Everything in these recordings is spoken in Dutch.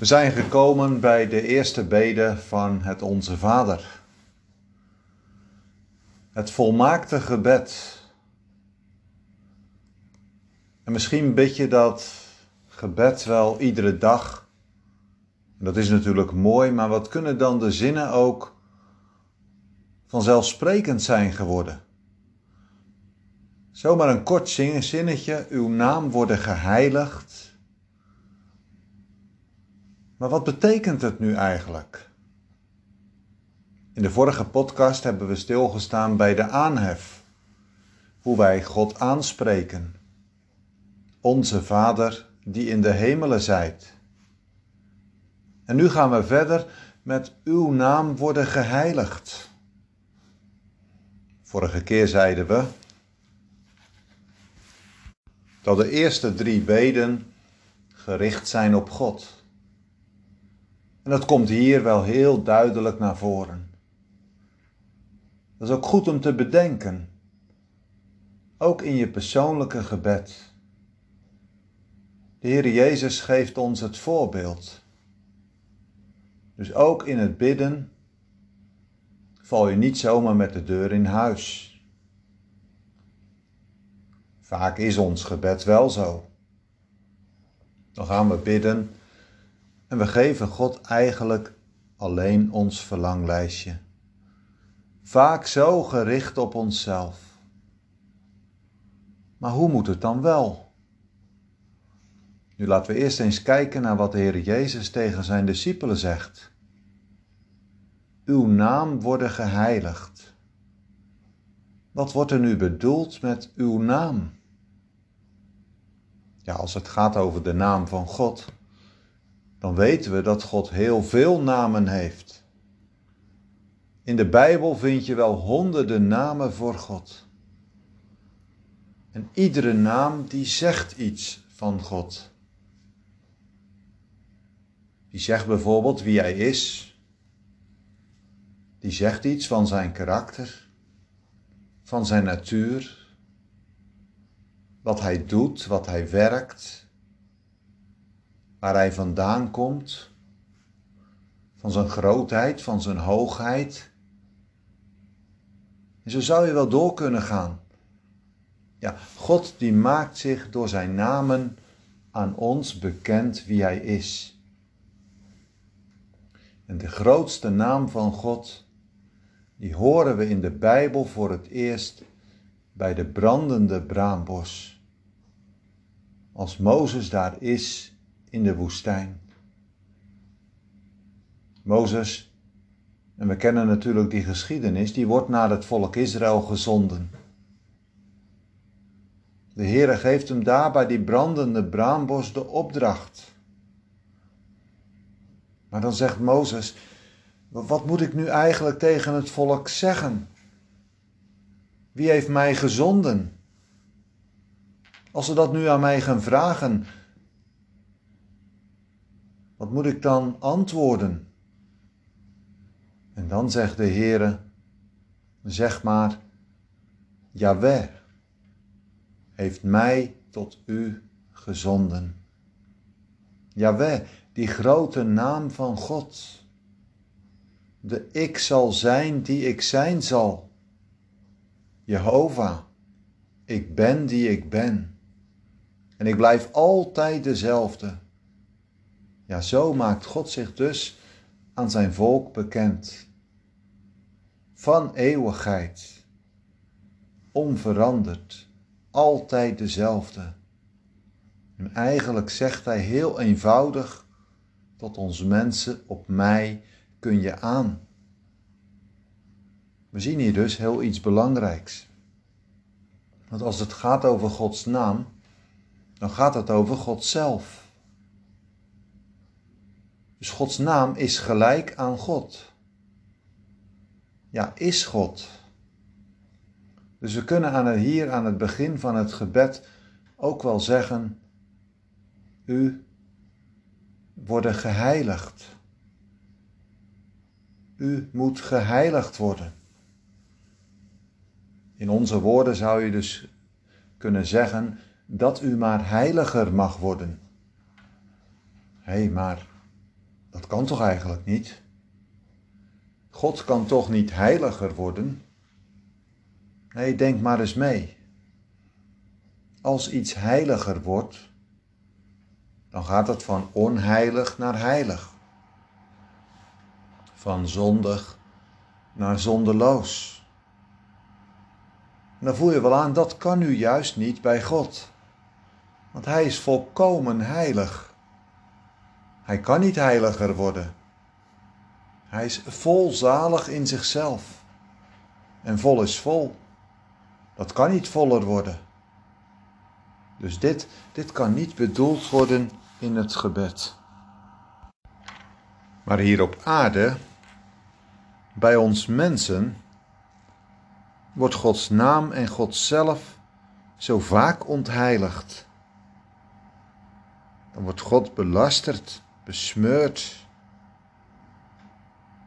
We zijn gekomen bij de eerste bede van het Onze Vader. Het volmaakte gebed. En misschien bid je dat gebed wel iedere dag. Dat is natuurlijk mooi, maar wat kunnen dan de zinnen ook vanzelfsprekend zijn geworden? Zomaar een kort zinnetje, uw naam worden geheiligd maar wat betekent het nu eigenlijk? In de vorige podcast hebben we stilgestaan bij de aanhef. Hoe wij God aanspreken. Onze Vader die in de hemelen zijt. En nu gaan we verder met uw naam worden geheiligd. Vorige keer zeiden we dat de eerste drie beden gericht zijn op God. En dat komt hier wel heel duidelijk naar voren. Dat is ook goed om te bedenken, ook in je persoonlijke gebed. De Heer Jezus geeft ons het voorbeeld. Dus ook in het bidden val je niet zomaar met de deur in huis. Vaak is ons gebed wel zo. Dan gaan we bidden en we geven God eigenlijk alleen ons verlanglijstje. Vaak zo gericht op onszelf. Maar hoe moet het dan wel? Nu laten we eerst eens kijken naar wat de Heer Jezus tegen zijn discipelen zegt. Uw naam worden geheiligd. Wat wordt er nu bedoeld met uw naam? Ja, als het gaat over de naam van God, dan weten we dat God heel veel namen heeft. In de Bijbel vind je wel honderden namen voor God. En iedere naam die zegt iets van God. Die zegt bijvoorbeeld wie hij is. Die zegt iets van zijn karakter, van zijn natuur, wat hij doet, wat hij werkt, waar hij vandaan komt, van zijn grootheid, van zijn hoogheid. En zo zou je wel door kunnen gaan. Ja, God die maakt zich door zijn namen aan ons bekend wie hij is. En de grootste naam van God, die horen we in de Bijbel voor het eerst bij de brandende braambos. Als Mozes daar is in de woestijn. Mozes, en we kennen natuurlijk die geschiedenis, die wordt naar het volk Israël gezonden. De Heere geeft hem daar bij die brandende braambos de opdracht. Maar dan zegt Mozes, wat moet ik nu eigenlijk tegen het volk zeggen? Wie heeft mij gezonden? Als ze dat nu aan mij gaan vragen, wat moet ik dan antwoorden? En dan zegt de Heere, zeg maar, Jaweh heeft mij tot u gezonden. Jaweh, die grote naam van God. De ik zal zijn die ik zijn zal. Jehovah, ik ben die ik ben. En ik blijf altijd dezelfde. Ja, zo maakt God zich dus aan zijn volk bekend. Van eeuwigheid, onveranderd, altijd dezelfde. En eigenlijk zegt hij heel eenvoudig tot onze mensen, op mij kun je aan. We zien hier dus heel iets belangrijks. Want als het gaat over Gods naam, dan gaat het over God zelf. Dus Gods naam is gelijk aan God. Ja, is God. Dus we kunnen aan het, hier aan het begin van het gebed ook wel zeggen, u worden geheiligd. U moet geheiligd worden. In onze woorden zou je dus kunnen zeggen dat u maar heiliger mag worden. Hé, hey, maar dat kan toch eigenlijk niet? God kan toch niet heiliger worden? Nee, denk maar eens mee. Als iets heiliger wordt, dan gaat het van onheilig naar heilig. Van zondig naar zondeloos. En dan voel je wel aan, dat kan nu juist niet bij God. Want Hij is volkomen heilig. Hij kan niet heiliger worden. Hij is volzalig in zichzelf. En vol is vol. Dat kan niet voller worden. Dus dit, dit kan niet bedoeld worden in het gebed. Maar hier op aarde, bij ons mensen, wordt Gods naam en God zelf zo vaak ontheiligd. Dan wordt God belasterd, besmeurd.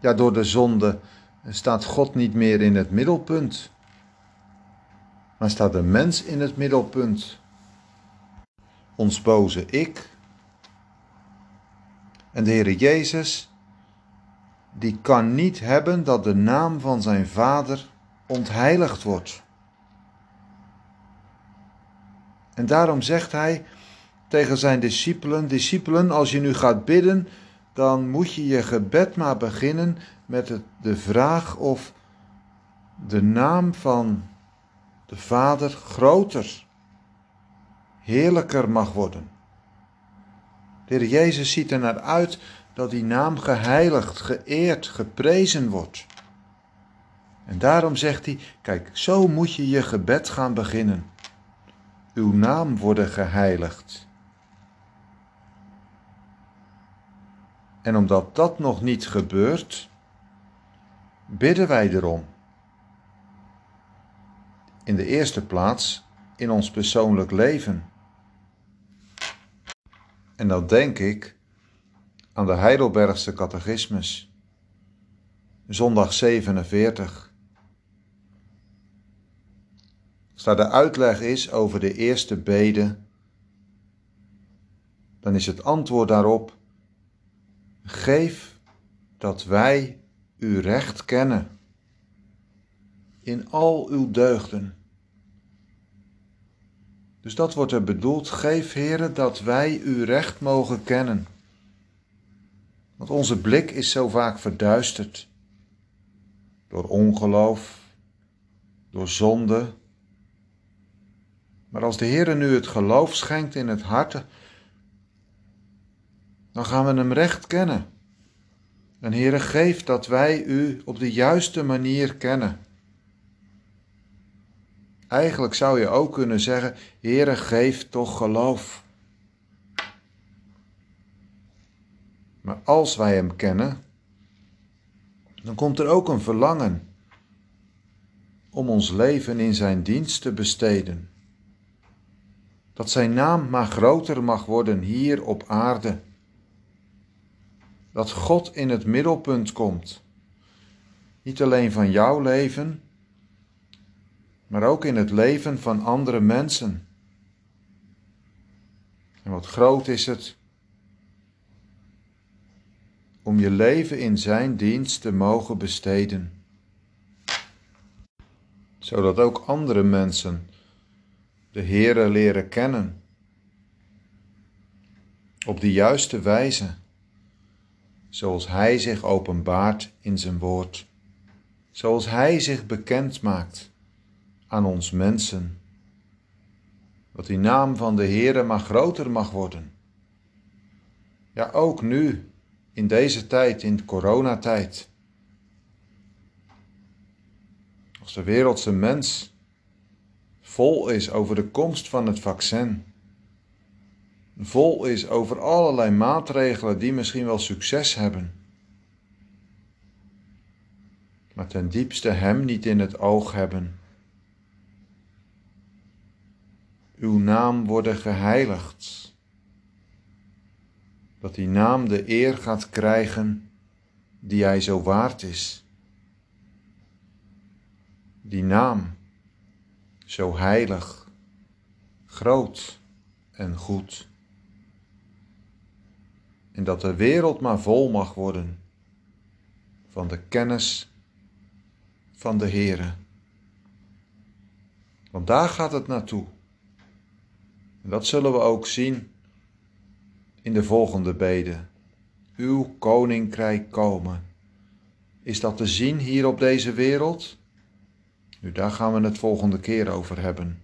Ja, door de zonde staat God niet meer in het middelpunt, maar staat de mens in het middelpunt. Ons boze ik. En de Heere Jezus, die kan niet hebben dat de naam van zijn Vader ontheiligd wordt. En daarom zegt hij tegen zijn discipelen: Discipelen, als je nu gaat bidden, dan moet je je gebed maar beginnen met de vraag of de naam van de Vader groter, heerlijker mag worden. De Heer Jezus ziet er naar uit dat die naam geheiligd, geëerd, geprezen wordt. En daarom zegt hij: Kijk, zo moet je je gebed gaan beginnen. Uw naam worden geheiligd. En omdat dat nog niet gebeurt, bidden wij erom. In de eerste plaats in ons persoonlijk leven. En dan denk ik aan de Heidelbergse catechismus, zondag 47. Als daar de uitleg is over de eerste bede, dan is het antwoord daarop: Geef dat wij uw recht kennen in al uw deugden. Dus dat wordt er bedoeld, geef Heere dat wij uw recht mogen kennen. Want onze blik is zo vaak verduisterd door ongeloof, door zonde. Maar als de Heere nu het geloof schenkt in het hart, dan gaan we hem recht kennen. En Heere, geef dat wij u op de juiste manier kennen. Eigenlijk zou je ook kunnen zeggen: Heere, geef toch geloof. Maar als wij Hem kennen, dan komt er ook een verlangen om ons leven in Zijn dienst te besteden. Dat Zijn naam maar groter mag worden hier op aarde. Dat God in het middelpunt komt. Niet alleen van jouw leven, maar ook in het leven van andere mensen. En wat groot is het om je leven in Zijn dienst te mogen besteden, zodat ook andere mensen de Heere leren kennen op de juiste wijze, zoals Hij zich openbaart in Zijn woord, zoals Hij zich bekend maakt aan ons mensen. Dat die naam van de Heere maar groter mag worden. Ja, ook nu, in deze tijd, in de coronatijd. Als de wereldse mens vol is over de komst van het vaccin, vol is over allerlei maatregelen die misschien wel succes hebben, maar ten diepste Hem niet in het oog hebben uw naam worden geheiligd. Dat die naam de eer gaat krijgen die hij zo waard is. Die naam zo heilig, groot en goed. En dat de wereld maar vol mag worden van de kennis van de Heere. Want daar gaat het naartoe. En dat zullen we ook zien in de volgende beden. Uw koninkrijk komen. Is dat te zien hier op deze wereld? Nu, daar gaan we het volgende keer over hebben.